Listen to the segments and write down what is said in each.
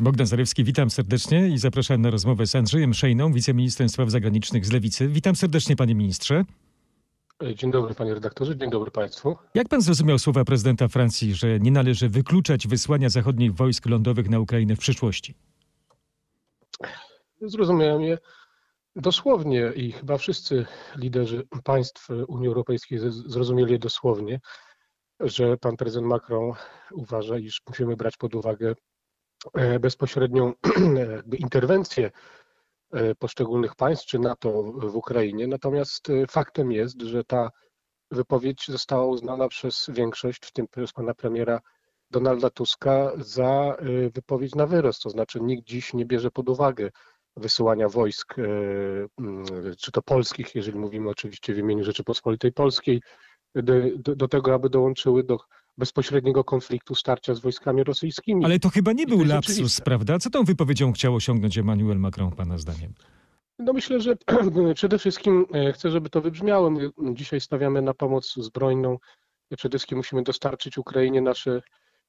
Bogdan Zarewski, witam serdecznie i zapraszam na rozmowę z Andrzejem Szejną, wiceministrem spraw zagranicznych z Lewicy. Witam serdecznie, panie ministrze. Dzień dobry, panie redaktorze, dzień dobry państwu. Jak pan zrozumiał słowa prezydenta Francji, że nie należy wykluczać wysłania zachodnich wojsk lądowych na Ukrainę w przyszłości? Zrozumiałem je dosłownie i chyba wszyscy liderzy państw Unii Europejskiej zrozumieli je dosłownie, że pan prezydent Macron uważa, iż musimy brać pod uwagę e, bezpośrednią interwencję e, poszczególnych państw czy NATO w Ukrainie. Natomiast e, faktem jest, że ta wypowiedź została uznana przez większość, w tym przez pana premiera Donalda Tuska, za wypowiedź na wyrost. To znaczy nikt dziś nie bierze pod uwagę wysyłania wojsk, czy to polskich, jeżeli mówimy oczywiście w imieniu Rzeczypospolitej Polskiej, do, do tego, aby dołączyły do bezpośredniego konfliktu, starcia z wojskami rosyjskimi. Ale to chyba nie był lapsus, oczywiste. prawda? Co tą wypowiedzią chciał osiągnąć Emmanuel Macron, pana zdaniem? No myślę, że przede wszystkim e, chcę, żeby to wybrzmiało. My dzisiaj stawiamy na pomoc zbrojną. Przede wszystkim musimy dostarczyć Ukrainie nasze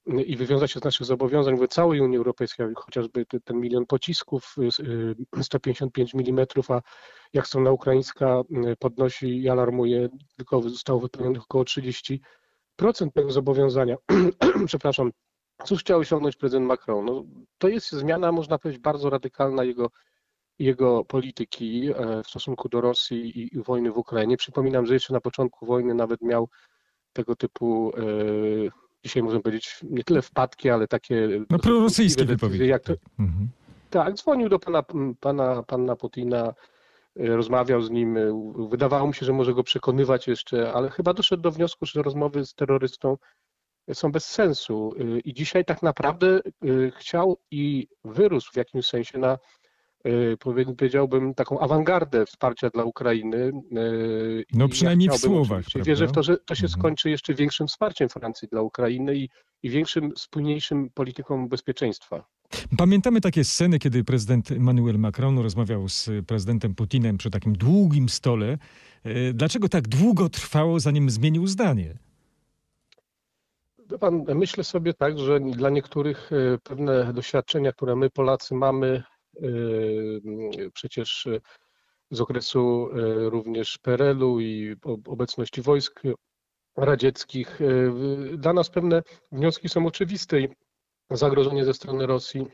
i wywiązać się z naszych zobowiązań w całej Unii Europejskiej, chociażby ten milion pocisków 155 y, mm, a jak strona ukraińska podnosi i alarmuje, tylko zostało wypełnionych około 30% tego zobowiązania. Przepraszam. Cóż chciał osiągnąć prezydent Macron? No, to jest zmiana, można powiedzieć, bardzo radykalna jego, jego polityki e, w stosunku do Rosji i, i wojny w Ukrainie. Przypominam, że jeszcze na początku wojny nawet miał tego typu e, dzisiaj możemy powiedzieć, nie tyle wpadki, ale takie... No prorosyjskie wypowiedzi. Jak to, mhm. Tak, dzwonił do pana, pana, pana Putina, rozmawiał z nim, e, wydawało mu się, że może go przekonywać jeszcze, ale chyba doszedł do wniosku, że rozmowy z terrorystą są bez sensu. E, I dzisiaj tak naprawdę chciał i wyrósł w jakimś sensie na Y, powiedziałbym, taką awangardę wsparcia dla Ukrainy. Y, no przynajmniej ja w słowach. Wierzę w to, że to się mhm. skończy jeszcze większym wsparciem Francji dla Ukrainy i, i większym, spójniejszym polityką bezpieczeństwa. Pamiętamy takie sceny, kiedy prezydent Emmanuel Macron rozmawiał z prezydentem Putinem przy takim długim stole. Y, dlaczego tak długo trwało, zanim zmienił zdanie? Pan, myślę sobie tak, że dla niektórych pewne doświadczenia, które my Polacy mamy przecież z okresu yy, również PRL-u i obecności wojsk radzieckich. Yy, dla nas pewne wnioski są oczywiste i zagrożenie ze strony Rosji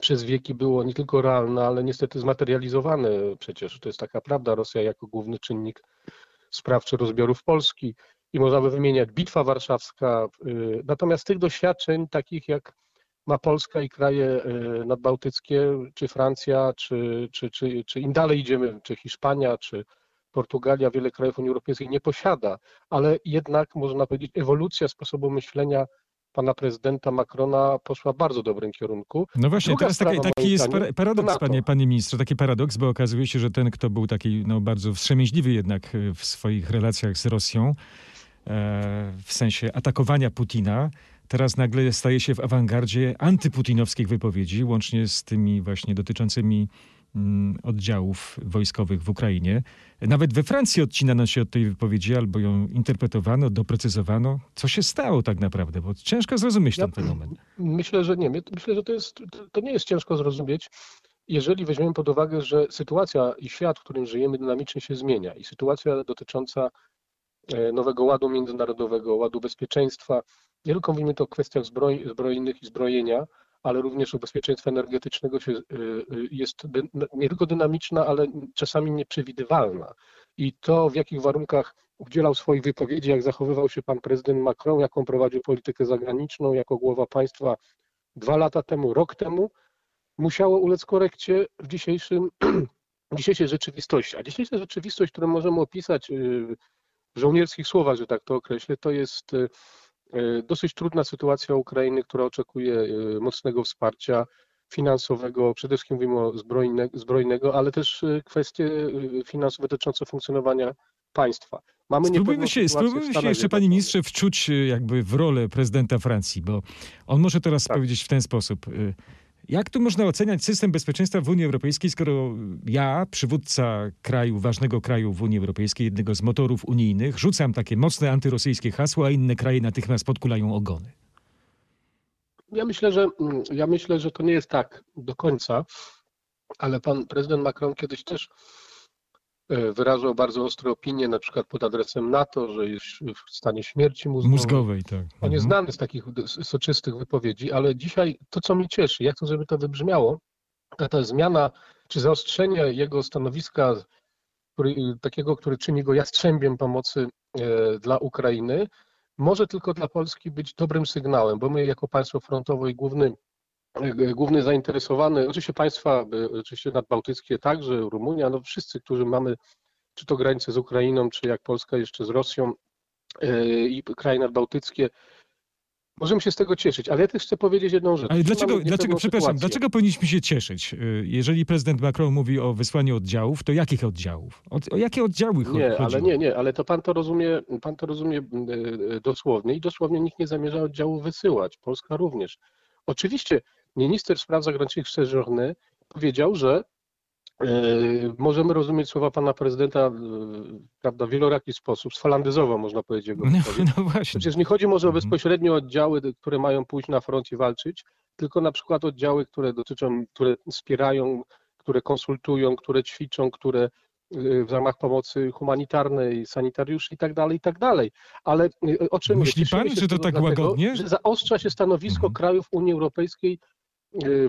przez wieki było nie tylko realne, ale niestety zmaterializowane. Przecież to jest taka prawda. Rosja jako główny czynnik sprawczy rozbiorów Polski i można by wymieniać Bitwa Warszawska. Natomiast tych doświadczeń, takich jak ma Polska i kraje y, nadbałtyckie, czy Francja, czy, czy, czy, czy im dalej idziemy, czy Hiszpania, czy Portugalia, wiele krajów Unii Europejskiej nie posiada, ale jednak można powiedzieć, ewolucja sposobu myślenia pana prezydenta Macrona poszła w bardzo dobrym kierunku. No właśnie, Druga teraz taki, taki jest paradoks, panie, panie ministrze, taki paradoks, bo okazuje się, że ten, kto był taki no, bardzo wstrzemięźliwy jednak w swoich relacjach z Rosją, e, w sensie atakowania Putina, teraz nagle staje się w awangardzie antyputinowskich wypowiedzi, łącznie z tymi właśnie dotyczącymi mm, oddziałów wojskowych w Ukrainie. Nawet we Francji odcinano się od tej wypowiedzi albo ją interpretowano, doprecyzowano. Co się stało tak naprawdę? Bo ciężko zrozumieć ten fenomen. Myślę, że nie. Myślę, że to, jest, to nie jest ciężko zrozumieć, jeżeli weźmiemy pod uwagę, że sytuacja i świat, w którym żyjemy, dynamicznie się zmienia i sytuacja dotycząca e, nowego ładu międzynarodowego, ładu bezpieczeństwa, nie tylko mówimy to o kwestiach zbroj, zbrojnych i zbrojenia, ale również o bezpieczeństwa energetycznego się, y, y, jest nie tylko dynamiczna, ale czasami nieprzewidywalna. I to, w jakich warunkach udzielał swoich wypowiedzi, jak zachowywał się pan prezydent Macron, jaką prowadził politykę zagraniczną jako głowa państwa dwa lata temu, rok temu, musiało ulec korekcie w dzisiejszym, w dzisiejszej rzeczywistości. A dzisiejsza rzeczywistość, którą możemy opisać y, w żołnierskich słowach, że tak to określę, to jest dosyć trudna sytuacja Ukrainy, która oczekuje e, mocnego wsparcia finansowego, przede wszystkim mówimy o zbrojne, zbrojnego, ale też e, kwestie finansowe dotyczące funkcjonowania państwa. Mamy spróbujmy się, spróbujmy się jeszcze, panie ministrze, wczuć jakby w rolę prezydenta Francji, bo on może teraz tak. powiedzieć w ten sposób. Jak tu można oceniać system bezpieczeństwa w Unii Europejskiej, skoro ja, przywódca kraju, ważnego kraju w Unii Europejskiej, jednego z motorów unijnych, rzucam takie mocne antyrosyjskie hasła, a inne kraje natychmiast podkulają ogony? Ja myślę, że mm, ja myślę, że to nie jest tak do końca, ale pan prezydent Macron kiedyś też wyrażał bardzo ostre opinie, na przykład pod adresem NATO, że jest w stanie śmierci mózgowej. Mózgowej, tak. On jest znany z takich soczystych wypowiedzi, ale dzisiaj to, co mnie cieszy, jak to, żeby to wybrzmiało, ta, ta zmiana czy zaostrzenie jego stanowiska, który, takiego, który czyni go jastrzębiem pomocy e, dla Ukrainy, może tylko dla Polski być dobrym sygnałem, bo my jako państwo frontowe i główny, e, główny zainteresowany, oczywiście państwa, e, oczywiście nadbałtyckie także, Rumunia, no wszyscy, którzy mamy czy to granice z Ukrainą, czy jak Polska jeszcze z Rosją i kraje nadbałtyckie, Możemy się z tego cieszyć, ale ja też chcę powiedzieć jedną rzecz. Ale dlaczego, dlaczego przepraszam, sytuację. dlaczego powinniśmy się cieszyć? Jeżeli prezydent Macron mówi o wysłaniu oddziałów, to jakich oddziałów? O, o jakie oddziały chodzi? Nie, ale nie, nie, ale to pan to rozumie, pan to rozumie dosłownie i dosłownie nikt nie zamierza oddziałów wysyłać. Polska również. Oczywiście minister spraw zagranicznych Sejourny powiedział, że E, możemy rozumieć słowa pana prezydenta e, prawda, w wieloraki sposób, sfalandyzowo można powiedzieć jego no, no właśnie. Przecież nie chodzi może o mhm. bezpośrednio oddziały, które mają pójść na front i walczyć, tylko na przykład oddziały, które dotyczą, które wspierają, które konsultują, które ćwiczą, które e, w ramach pomocy humanitarnej, sanitariuszy i tak dalej, i tak dalej. Ale o czym Myśli pan, że to tak dlatego, łagodnie? Że zaostrza się stanowisko mhm. krajów Unii Europejskiej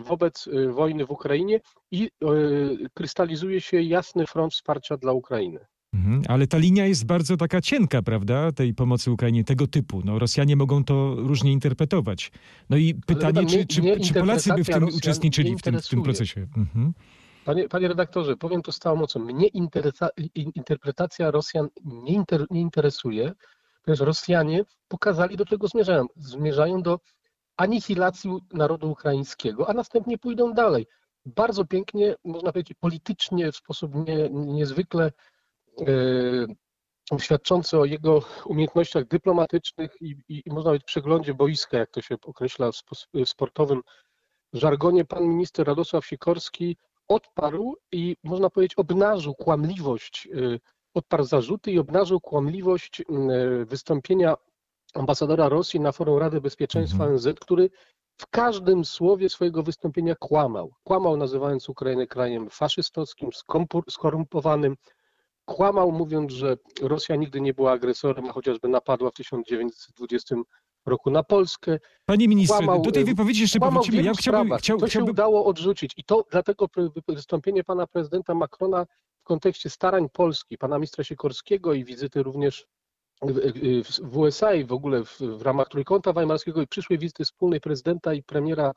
wobec y, wojny w Ukrainie i y, krystalizuje się jasny front wsparcia dla Ukrainy. Mhm, ale ta linia jest bardzo taka cienka, prawda, tej pomocy Ukrainie, tego typu. No, Rosjanie mogą to różnie interpretować. No i pytanie, czy, czy, czy Polacy by w tym Rosjan uczestniczyli, w tym, w tym procesie? Mhm. Panie, panie redaktorze, powiem to z całą mocą. Mnie interpretacja Rosjan nie, inter, nie interesuje, ponieważ Rosjanie pokazali, do czego zmierzają. Zmierzają do anihilacji narodu ukraińskiego, a następnie pójdą dalej. Bardzo pięknie, można powiedzieć, politycznie, w sposób nie, niezwykle e, świadczący o jego umiejętnościach dyplomatycznych i, i, i, można powiedzieć przeglądzie boiska, jak to się określa w, w sportowym żargonie, pan minister Radosław Sikorski odparł i można powiedzieć obnażył kłamliwość, e, odparł zarzuty i obnażył kłamliwość e, wystąpienia ambasadora Rosji na forum Rady Bezpieczeństwa mhm. ONZ, który w każdym słowie swojego wystąpienia kłamał. Kłamał nazywając Ukrainę krajem faszystowskim, skorumpowanym. Kłamał mówiąc, że Rosja nigdy nie była agresorem, a chociażby napadła w 1920 roku na Polskę. Panie ministrze, kłamał, do tej wypowiedzi jeszcze powrócimy. Ja chciałbym, chciał, to się udało odrzucić i to dlatego wystąpienie pana prezydenta Macrona w kontekście starań Polski, pana ministra Sikorskiego i wizyty również w USA i w ogóle w, w ramach Trójkąta Weimarskiego i przyszłej wizyty wspólnej prezydenta i premiera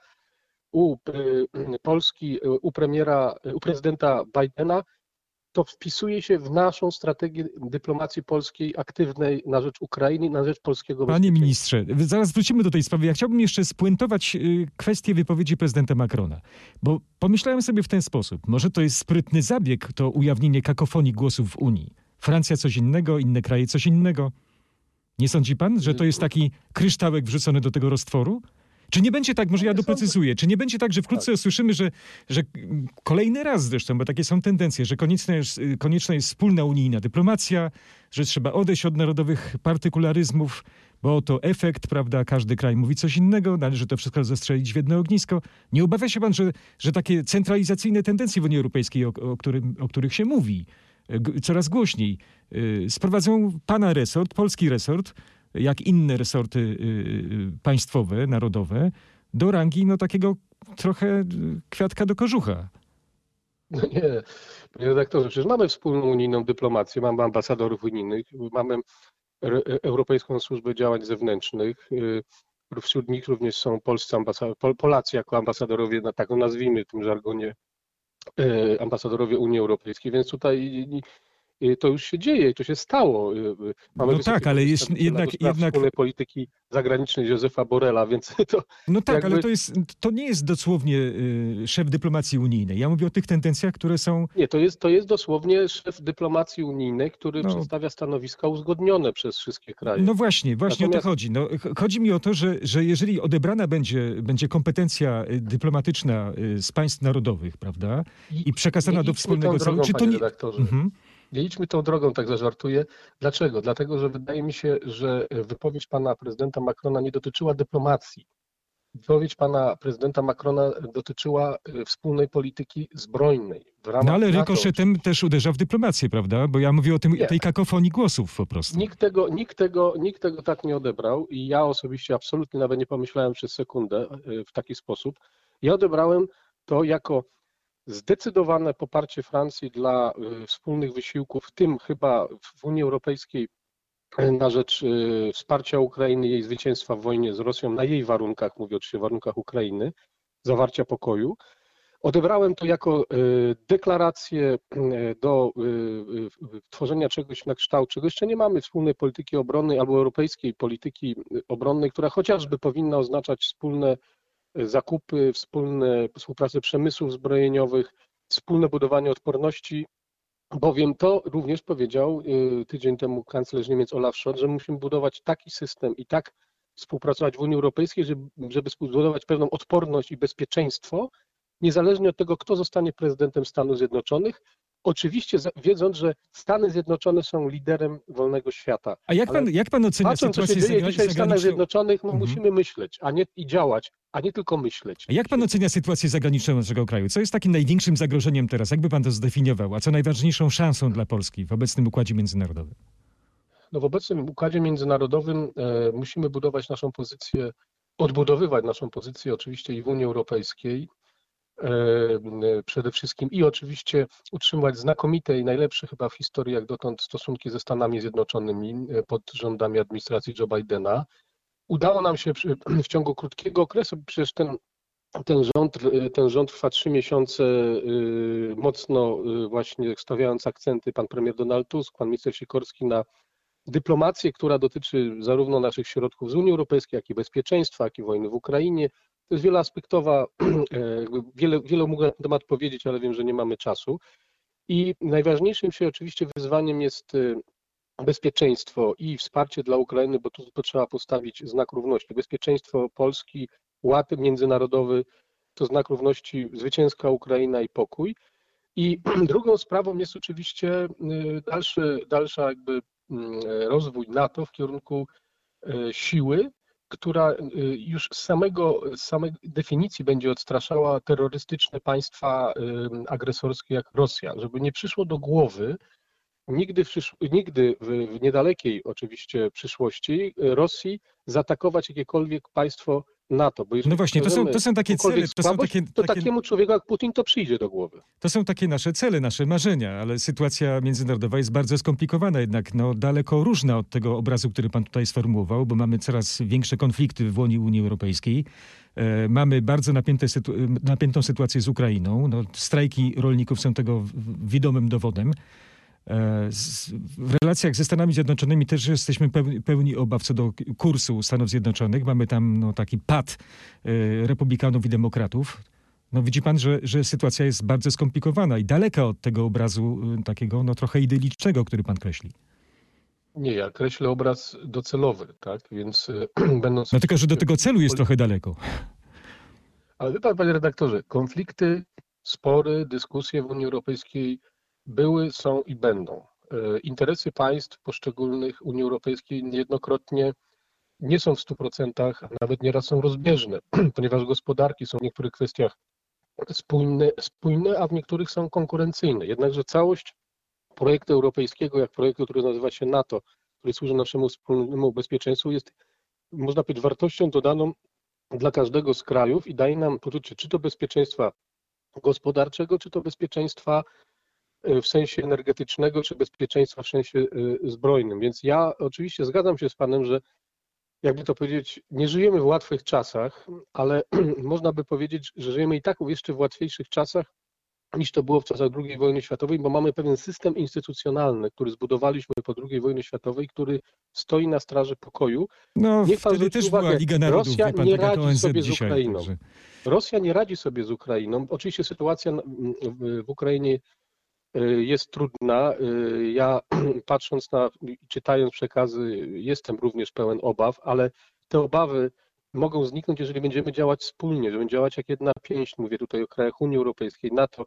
u Polski, u premiera, u prezydenta Bidena, to wpisuje się w naszą strategię dyplomacji polskiej aktywnej na rzecz Ukrainy, na rzecz polskiego Panie ministrze, zaraz wrócimy do tej sprawy. Ja chciałbym jeszcze spuentować y, kwestię wypowiedzi prezydenta Macrona, bo pomyślałem sobie w ten sposób. Może to jest sprytny zabieg, to ujawnienie kakofonii głosów w Unii. Francja coś innego, inne kraje coś innego. Nie sądzi pan, że to jest taki kryształek wrzucony do tego roztworu? Czy nie będzie tak, może ja doprecyzuję, czy nie będzie tak, że wkrótce tak. usłyszymy, że, że kolejny raz zresztą, bo takie są tendencje, że konieczna jest, konieczna jest wspólna unijna dyplomacja, że trzeba odejść od narodowych partykularyzmów, bo oto efekt, prawda, każdy kraj mówi coś innego, należy to wszystko zastrzelić w jedno ognisko. Nie obawia się pan, że, że takie centralizacyjne tendencje w Unii Europejskiej, o, o, którym, o których się mówi, coraz głośniej. Y, sprowadzą pana resort, polski resort, jak inne resorty y, y, państwowe, narodowe, do rangi no, takiego trochę kwiatka do kożucha. No nie, panie redaktorze, przecież mamy wspólną unijną dyplomację, mamy ambasadorów unijnych, mamy Europejską Służbę Działań Zewnętrznych. Wśród nich również są polscy Polacy jako ambasadorowie, na tak nazwijmy w tym żargonie, ambasadorowie Unii Europejskiej, więc tutaj to już się dzieje i to się stało. Mamy no tak, ale jest jednak... jednak... polityki zagranicznej Józefa Borela, więc to... No tak, jakby... ale to, jest, to nie jest dosłownie y, szef dyplomacji unijnej. Ja mówię o tych tendencjach, które są... Nie, to jest, to jest dosłownie szef dyplomacji unijnej, który no. przedstawia stanowiska uzgodnione przez wszystkie kraje. No właśnie, właśnie Natomiast... o to chodzi. No, chodzi mi o to, że, że jeżeli odebrana będzie, będzie kompetencja y, dyplomatyczna y, z państw narodowych, prawda, i, i przekazana do wspólnego celu, czy to nie... Mhm. Nie idźmy tą drogą, tak zażartuję. Dlaczego? Dlatego, że wydaje mi się, że wypowiedź pana prezydenta Macrona nie dotyczyła dyplomacji. wypowiedź pana prezydenta Macrona dotyczyła y, wspólnej polityki zbrojnej. no ale rykoszetem też uderza w dyplomację, prawda? Bo ja mówię o tym, tej kakofonii głosów po prostu. Nikt tego, nikt, tego, nikt tego tak nie odebrał i ja osobiście absolutnie nawet nie pomyślałem przez sekundę y, w taki sposób. Ja odebrałem to jako zdecydowane poparcie Francji dla y, wspólnych wysiłków, w tym chyba w Unii Europejskiej na rzecz y, wsparcia Ukrainy, jej zwycięstwa w wojnie z Rosją na jej warunkach, mówię oczywiście o warunkach Ukrainy, zawarcia pokoju. Odebrałem to jako y, deklarację do tworzenia czegoś na kształt, czego jeszcze nie mamy, wspólnej polityki obronnej albo europejskiej polityki obronnej, która chociażby powinna oznaczać wspólne zakupy, wspólne współpracę przemysłów zbrojeniowych, wspólne budowanie odporności, bowiem to również powiedział y, tydzień temu kanclerz Niemiec Olaf Scholz, że musimy budować taki system i tak współpracować w Unii Europejskiej, żeby, żeby zbudować pewną odporność i bezpieczeństwo, niezależnie od tego, kto zostanie prezydentem Stanów Zjednoczonych, Oczywiście wiedząc, że Stany Zjednoczone są liderem wolnego świata. A jak pan, jak pan ocenia patrząc, sytuację co się dzieje dzisiaj w Stanach Zjednoczonych, no, mhm. musimy myśleć, a nie i działać, a nie tylko myśleć. A jak pan ocenia sytuację zagraniczną naszego kraju? Co jest takim największym zagrożeniem teraz? Jakby pan to zdefiniował? A co najważniejszą szansą dla Polski w obecnym układzie międzynarodowym? No w obecnym układzie międzynarodowym e, musimy budować naszą pozycję, odbudowywać naszą pozycję oczywiście i w Unii Europejskiej, przede wszystkim i oczywiście utrzymywać znakomite i najlepsze chyba w historii jak dotąd stosunki ze Stanami Zjednoczonymi e, pod rządami administracji Joe Bidena. Udało nam się w ciągu krótkiego okresu, przecież ten, ten, rząd, ten rząd trwa trzy miesiące, e, mocno właśnie stawiając akcenty pan premier Donald Tusk, pan minister Sikorski na dyplomację, która dotyczy zarówno naszych środków z Unii Europejskiej, jak i bezpieczeństwa, jak i wojny w Ukrainie, to jest wieloaspektowa, e, wiele, wiele mogę na ten temat powiedzieć, ale wiem, że nie mamy czasu. I najważniejszym się oczywiście wyzwaniem jest e, bezpieczeństwo i wsparcie dla Ukrainy, bo tu, tu trzeba postawić znak równości. Bezpieczeństwo Polski, ład międzynarodowy to znak równości zwycięska Ukraina i pokój. I drugą sprawą jest oczywiście e, dalszy, dalsza jakby mm, rozwój NATO w kierunku siły, która y, już z samego, samej definicji będzie odstraszała terrorystyczne państwa agresorskie jak Rosja, żeby nie przyszło do głowy nigdy, w, nigdy w, w niedalekiej oczywiście przyszłości Rosji zaatakować jakiekolwiek państwo NATO. Bo no właśnie, to są, to są takie cele. To, są takie, to takie... takiemu człowiekowi jak Putin to przyjdzie do głowy. To są takie nasze cele, nasze marzenia, ale sytuacja międzynarodowa jest bardzo skomplikowana, jednak no, daleko różna od tego obrazu, który pan tutaj sformułował, bo mamy coraz większe konflikty w łonie Unii Europejskiej. E, mamy bardzo napięte sytu napiętą sytuację z Ukrainą. No, strajki rolników są tego widomym dowodem. E, w relacjach ze Stanami Zjednoczonymi też jesteśmy pełni, obaw co do kursu Stanów Zjednoczonych. Mamy tam no, taki pad e, republikanów i demokratów. No widzi pan, że, że sytuacja jest bardzo skomplikowana i daleka od tego obrazu e, takiego no, trochę idylicznego, który pan kreśli. Nie, ja kreślę obraz docelowy, tak? Więc będąc. No tylko, że do tego celu jest trochę daleko. Ale wie pan, panie redaktorze, konflikty, spory, dyskusje w Unii Europejskiej były, są i będą. E, interesy państw poszczególnych Unii Europejskiej niejednokrotnie nie są w 100%, a nawet nieraz są rozbieżne, ponieważ gospodarki są w niektórych kwestiach spójne, spójne, a w niektórych są konkurencyjne. Jednakże całość projektu europejskiego, jak projektu, który nazywa się NATO, który służy naszemu wspólnemu bezpieczeństwu, jest, można powiedzieć, wartością dodaną dla każdego z krajów i daje nam poczucie czy to bezpieczeństwa gospodarczego, czy to bezpieczeństwa w sensie energetycznego czy bezpieczeństwa w sensie y, zbrojnym. Więc ja oczywiście zgadzam się z Panem, że jakby to powiedzieć, nie żyjemy w łatwych czasach, ale można by powiedzieć, że żyjemy i tak jeszcze w łatwiejszych czasach niż to było w czasach II wojny światowej, bo mamy pewien system instytucjonalny, który zbudowaliśmy po II wojnie światowej, który stoi na straży pokoju. No, Niech pan wtedy też uwagę, była Liga Narodów, Rosja pan, nie radzi sobie dzisiaj, z Ukrainą. Także... Rosja nie radzi sobie z Ukrainą. Oczywiście sytuacja w Ukrainie Y, jest trudna. Y, ja patrząc na, czytając przekazy, jestem również pełen obaw, ale te obawy mogą zniknąć, jeżeli będziemy działać wspólnie, będziemy działać jak jedna pięść, mówię tutaj o krajach Unii Europejskiej, NATO.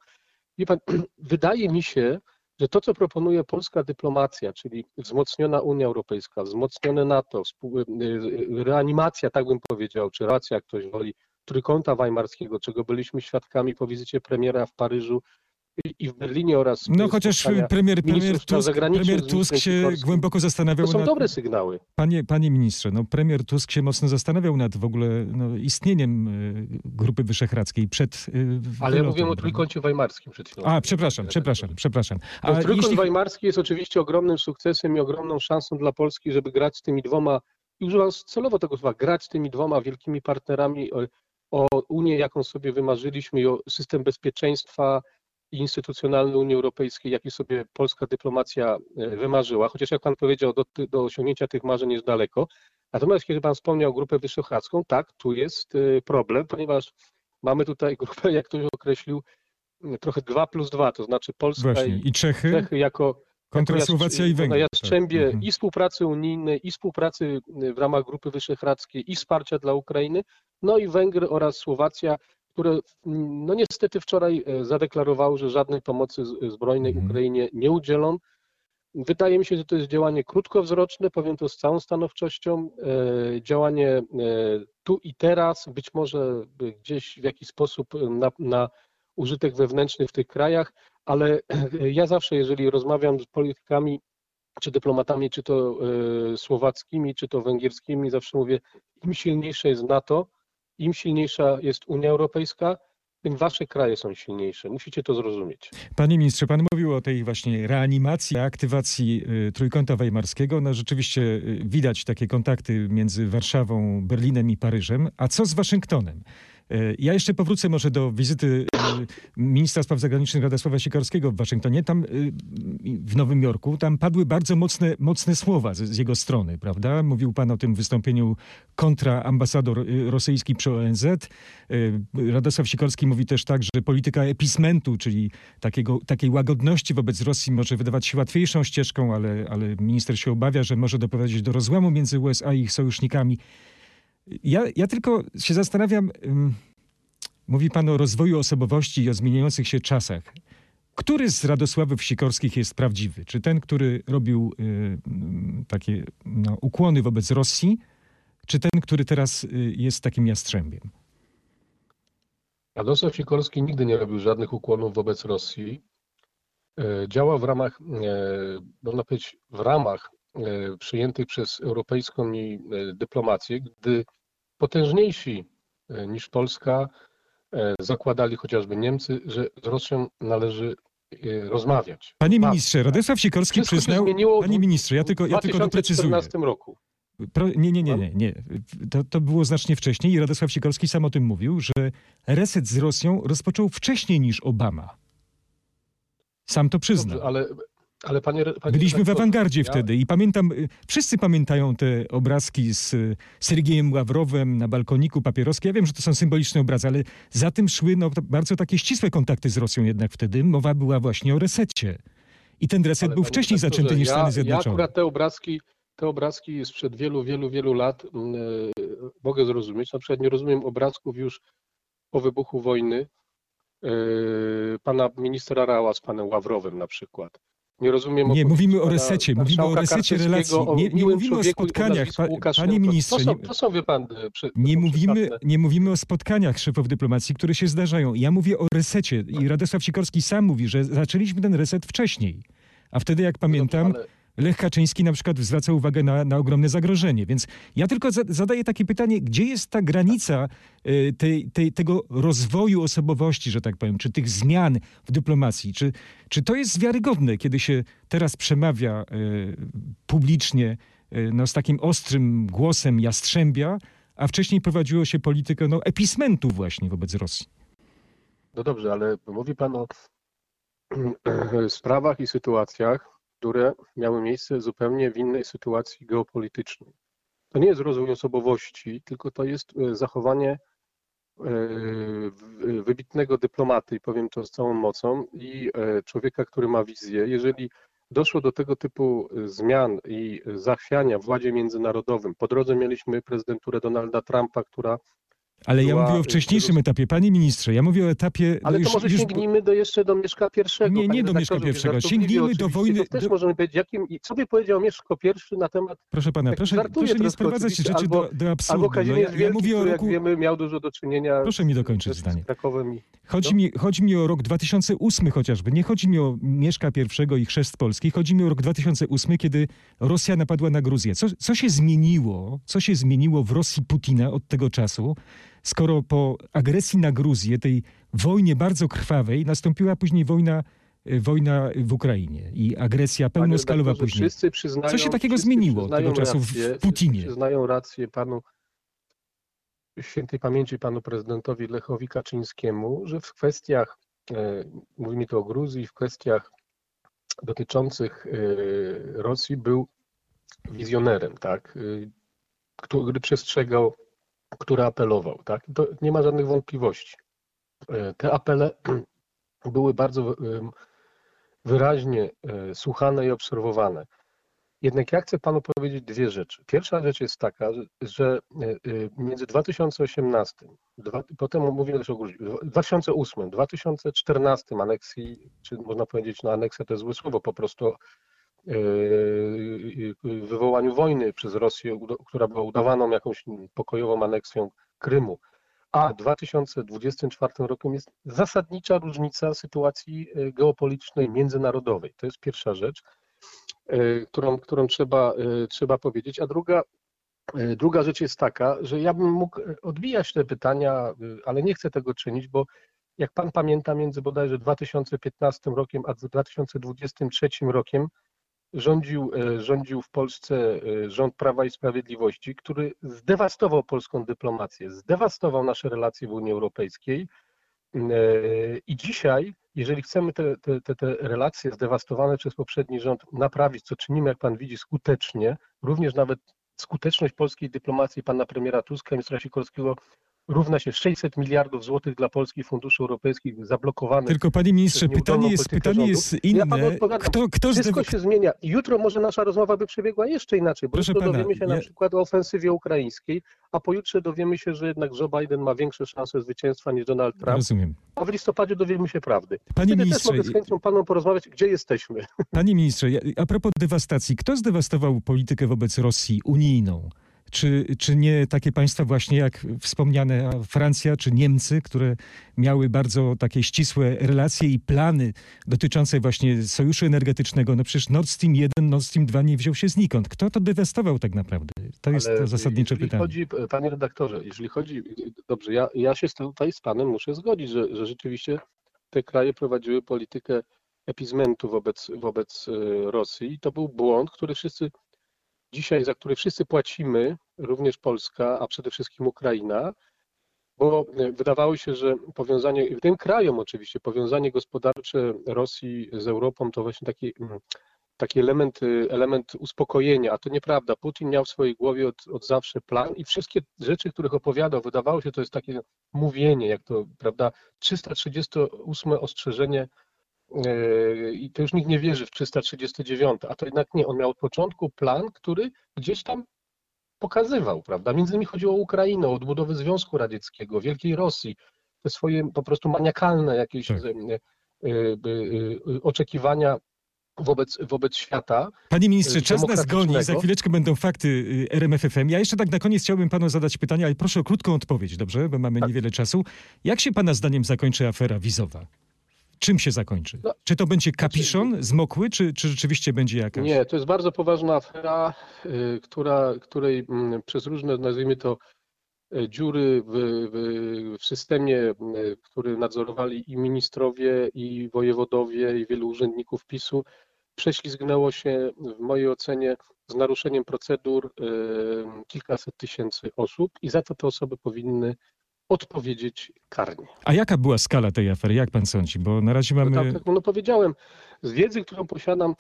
Wie pan, wydaje mi się, że to, co proponuje polska dyplomacja, czyli wzmocniona Unia Europejska, wzmocnione NATO, reanimacja, tak bym powiedział, czy racja, jak ktoś woli, trójkąta weimarskiego, czego byliśmy świadkami po wizycie premiera w Paryżu i w Berlinie oraz. No chociaż premier, premier, Tusk, premier Tusk się głęboko zastanawiał. To są nad, dobre sygnały. Panie, panie ministrze, no premier Tusk się mocno zastanawiał nad w ogóle no, istnieniem y, Grupy Wyszehradzkiej przed. Y, Ale ja mówię o trójkącie weimarskim przed chwilą. A, przepraszam, przepraszam, przepraszam. A trójkąt jeśli... weimarski jest oczywiście ogromnym sukcesem i ogromną szansą dla Polski, żeby grać z tymi dwoma, i używam celowo tego słowa, grać z tymi dwoma wielkimi partnerami o Unię, jaką sobie wymarzyliśmy, i o system bezpieczeństwa instytucjonalny Unii Europejskiej, jaki sobie polska dyplomacja e, wymarzyła, chociaż jak pan powiedział, do, do osiągnięcia tych marzeń jest daleko. Natomiast kiedy pan wspomniał Grupę Wyszehradzką, tak, tu jest e, problem, ponieważ mamy tutaj grupę, jak ktoś określił, trochę 2 plus 2, to znaczy Polska Właśnie. i, I Czechy, Czechy jako kontra Słowacja i Węgry. Na Jastrzębie tak. i współpracy unijnej, i współpracy w ramach Grupy Wyszehradzkiej, i wsparcia dla Ukrainy, no i Węgry oraz Słowacja które no niestety wczoraj e, zadeklarowały, że żadnej pomocy zbrojnej mhm. Ukrainie nie udzielą. Wydaje mi się, że to jest działanie krótkowzroczne, powiem to z całą stanowczością, e, działanie e, tu i teraz, być może gdzieś w jakiś sposób na, na użytek wewnętrzny w tych krajach, ale ja zawsze, jeżeli rozmawiam z politykami, czy dyplomatami, czy to słowackimi, czy to węgierskimi, zawsze mówię, im silniejsze jest NATO, im silniejsza jest Unia Europejska, tym wasze kraje są silniejsze. Musicie to zrozumieć. Panie ministrze, pan mówił o tej właśnie reanimacji, aktywacji y, Trójkąta Weimarskiego. No rzeczywiście y, widać takie kontakty między Warszawą, Berlinem i Paryżem. A co z Waszyngtonem? E, ja jeszcze powrócę może do wizyty e, ministra spraw zagranicznych Radosława Sikorskiego w Waszyngtonie. Tam e, w Nowym Jorku, tam padły bardzo mocne, mocne słowa z, z jego strony, prawda? Mówił pan o tym wystąpieniu kontra ambasador rosyjski przy ONZ. Radosław Sikorski mówi też tak, że polityka epismentu, czyli takiego, takiej łagodności wobec Rosji może wydawać się łatwiejszą ścieżką, ale, ale minister się obawia, że może doprowadzić do rozłamu między USA i ich sojusznikami. Ja, ja tylko się zastanawiam, mówi pan o rozwoju osobowości i o zmieniających się czasach. Który z Radosławów Sikorskich jest prawdziwy? Czy ten, który robił y, takie no, ukłony wobec Rosji, czy ten, który teraz y, jest takim jastrzębiem? Radosław Sikorski nigdy nie robił żadnych ukłonów wobec Rosji. E, działa w ramach, e, można powiedzieć, w ramach przyjętych przez europejską e, dyplomację, gdy potężniejsi e, niż Polska zakładali chociażby Niemcy, że z Rosją należy rozmawiać. Panie ministrze, Radosław Sikorski Wszystko przyznał... Panie ministrze, ja tylko, ja tylko doprecyzuję. W 2014 roku. Pro, nie, nie, nie, nie. nie. To, to było znacznie wcześniej i Radosław Sikorski sam o tym mówił, że reset z Rosją rozpoczął wcześniej niż Obama. Sam to przyznał. Dobrze, ale ale panie, panie Byliśmy w awangardzie ja... wtedy i pamiętam, y, wszyscy pamiętają te obrazki z y, Sergiejem Ławrowem na balkoniku papieroski. Ja wiem, że to są symboliczne obrazy, ale za tym szły no, bardzo takie ścisłe kontakty z Rosją jednak wtedy. Mowa była właśnie o resecie. I ten reset ale był wcześniej zaczęty niż ja, Stany Zjednoczone. Ja akurat te obrazki, te obrazki sprzed wielu, wielu, wielu lat yy, mogę zrozumieć. Na przykład nie rozumiem obrazków już po wybuchu wojny yy, pana ministra Rała z panem Ławrowem na przykład. Nie rozumiem. Nie, mówimy o resecie, mówimy o resecie relacji. Nie, nie mówimy o spotkaniach, pa, panie ministrze. To, są, to są, wie pan, przy, nie, mówimy, nie mówimy o spotkaniach szefów dyplomacji, które się zdarzają. Ja mówię o resecie i Radosław Sikorski sam mówi, że zaczęliśmy ten reset wcześniej. A wtedy, jak pamiętam, Dobrze, ale... Lech Kaczyński na przykład zwraca uwagę na, na ogromne zagrożenie. Więc ja tylko za, zadaję takie pytanie, gdzie jest ta granica y, tej, tej, tego rozwoju osobowości, że tak powiem, czy tych zmian w dyplomacji? Czy, czy to jest wiarygodne, kiedy się teraz przemawia y, publicznie y, no, z takim ostrym głosem jastrzębia, a wcześniej prowadziło się politykę no, epismentu właśnie wobec Rosji? No dobrze, ale mówi pan o sprawach i sytuacjach, które miały miejsce zupełnie w innej sytuacji geopolitycznej. To nie jest rozwój osobowości, tylko to jest e, zachowanie e, wybitnego dyplomaty, powiem to z całą mocą, i e, człowieka, który ma wizję. Jeżeli doszło do tego typu zmian i zachwiania w władzie międzynarodowym, po drodze mieliśmy prezydenturę Donalda Trumpa, która Ale ja była, mówię o y, wcześniejszym etapie. Panie ministrze, ja mówię o etapie... Ale już, to może już- sięgnijmy do jeszcze do Mieszka pierwszego. Nie, nie do Mieszka żartobliwie Sięgnijmy do wojny- To też do- możemy powiedzieć, jakim, i co by powiedział Mieszko pierwszy na temat Proszę pana, tak proszę, proszę nie sprowadzać rzeczy albo- do, do Albo absurdu. No, Kazimierz ja, ja Wielki, mówię o roku... jak wiemy, miał dużo do czynienia Proszę mi dokończyć z, zdanie. Krakowem. I... Chodzi, No. mi, chodzi mi o rok 2008 chociażby. Nie chodzi mi o Mieszka I i chrzest Polski. Chodzi mi o rok 2008, kiedy Rosja napadła na Gruzję. Co, co się zmieniło? Co się zmieniło w Rosji Putina od tego czasu, skoro po agresji na Gruzję, tej wojnie bardzo krwawej, nastąpiła później wojna, y, wojna w Ukrainie i agresja pełnoskalowa później. Wszyscy przyznają, Co się takiego zmieniło tego czasu w- w rację, Putinie? Przyznają rację panu świętej pamięci panu prezydentowi Lechowi Kaczyńskiemu, że w kwestiach, e, mówimy tu o Gruzji, w kwestiach dotyczących e, Rosji był wizjonerem, tak, e, który przestrzegał, który apelował, tak. To nie ma żadnych wątpliwości. E, Te apele były bardzo e, wyraźnie e, słuchane i obserwowane. Jednak ja chcę panu powiedzieć dwie rzeczy. Pierwsza rzecz jest taka, że- między 2018, dwa, potem mówię też o Gruzji, 2008, 2014 aneksji, czy można powiedzieć, no aneksja to jest złe słowo, po prostu wywołaniu wojny przez Rosję, która była udawaną jakąś pokojową aneksją Krymu, a 2024 rokiem jest zasadnicza różnica sytuacji e, geopolitycznej międzynarodowej. To jest pierwsza rzecz, którą, którą trzeba, trzeba powiedzieć. A druga, druga rzecz jest taka, że ja bym mógł odbijać te pytania, ale nie chcę tego czynić, bo jak pan pamięta, między bodajże 2015 rokiem a 2023 rokiem rządził, e, rządził w Polsce e, rząd Prawa i Sprawiedliwości, który zdewastował polską dyplomację, zdewastował nasze relacje w Unii Europejskiej. E, I dzisiaj, jeżeli chcemy te, te, te, relacje zdewastowane przez poprzedni rząd naprawić, co czynimy, jak pan widzi, skutecznie, również nawet skuteczność polskiej dyplomacji pana premiera Tuska i ministra Sikorskiego równa się 600 miliardów złotych dla polskich funduszy europejskich zablokowanych. Tylko panie ministrze, pytanie jest, pytanie rządu. jest Ja panu inne. odpowiadam. Kto, kto Wszystko zdew- się zmienia. Jutro może nasza rozmowa by przebiegła jeszcze inaczej, bo Proszę jutro pana, dowiemy się ja- na przykład o ofensywie ukraińskiej, a pojutrze dowiemy się, że jednak Joe Biden ma większe szanse zwycięstwa niż Donald Trump, Rozumiem. a w listopadzie dowiemy się prawdy. Panie Wtedy ministrze, też mogę z chęcią panom porozmawiać, gdzie jesteśmy. Panie ministrze, a propos dewastacji, kto zdewastował politykę wobec Rosji unijną? Czy, czy nie takie państwa właśnie jak wspomniane Francja czy Niemcy, które miały bardzo takie ścisłe relacje i plany dotyczące właśnie sojuszu energetycznego? No przecież Nord Stream 1, Nord Stream 2 nie wziął się znikąd. Kto to dewastował tak naprawdę? To jest Ale to zasadnicze pytanie. Chodzi, panie redaktorze, jeżeli chodzi, dobrze, ja, ja się tutaj z panem muszę zgodzić, że, że rzeczywiście te kraje prowadziły politykę epizmentu wobec, wobec e, Rosji i to był błąd, który wszyscy dzisiaj, za który wszyscy płacimy, również Polska, a przede wszystkim Ukraina, bo e, wydawało się, że powiązanie, tym krajom oczywiście, powiązanie gospodarcze Rosji z Europą to właśnie taki, mm, taki element, y, element uspokojenia, a to nieprawda. Putin miał w swojej głowie od, od zawsze plan i wszystkie rzeczy, których opowiadał, wydawało się, to jest takie mówienie, jak to, prawda, 338 ostrzeżenie i to już nikt nie wierzy w 339, a to jednak nie, on miał od początku plan, który gdzieś tam pokazywał, prawda? Między innymi chodziło o Ukrainę, o odbudowę Związku Radzieckiego, Wielkiej Rosji, te swoje po prostu maniakalne jakieś Tak. e, e, e, oczekiwania wobec, wobec świata. Panie ministrze, czas nas goni, za chwileczkę będą fakty y, RMFFM. Ja jeszcze tak na koniec chciałbym panu zadać pytanie, ale proszę o krótką odpowiedź, dobrze? Bo mamy Tak. niewiele czasu. Jak się pana zdaniem zakończy afera wizowa? Czym się zakończy? No, czy to będzie kapiszon zmokły, czy, czy rzeczywiście będzie jakaś... Nie, to jest bardzo poważna afera, y, która, której mm, przez różne, nazwijmy to, y, dziury w, w, w systemie, y, który nadzorowali i ministrowie, i wojewodowie, i wielu urzędników PiSu, prześlizgnęło się w mojej ocenie z naruszeniem procedur y, kilkaset tysięcy osób i za to te osoby powinny odpowiedzieć karnie. A jaka była skala tej afery? Jak pan sądzi? Bo na razie No mamy... tak, jak no powiedziałem, z wiedzy, którą posiadam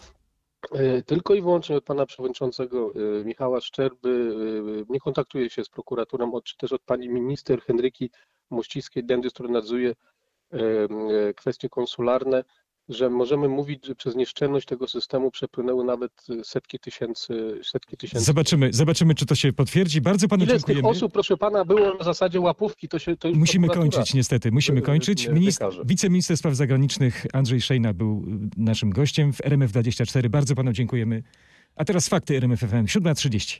e, tylko i wyłącznie od pana przewodniczącego e, Michała Szczerby, e, nie kontaktuję się z prokuraturą, czy też od pani minister Henryki Mościskiej-Dendys, która nadzoruje kwestie konsularne. Że możemy mówić, że przez nieszczelność tego systemu przepłynęły nawet setki tysięcy, setki tysięcy. Zobaczymy, zobaczymy, czy to się potwierdzi. Bardzo panu Ile z dziękujemy. tych osób, proszę pana, było na zasadzie łapówki, to się to Musimy kończyć, niestety. Musimy kończyć. wy- Minister, wykaże. wiceminister spraw zagranicznych Andrzej Szejna był y, naszym gościem w RMF24. Bardzo panu dziękujemy. A teraz fakty RMF FM 7.30.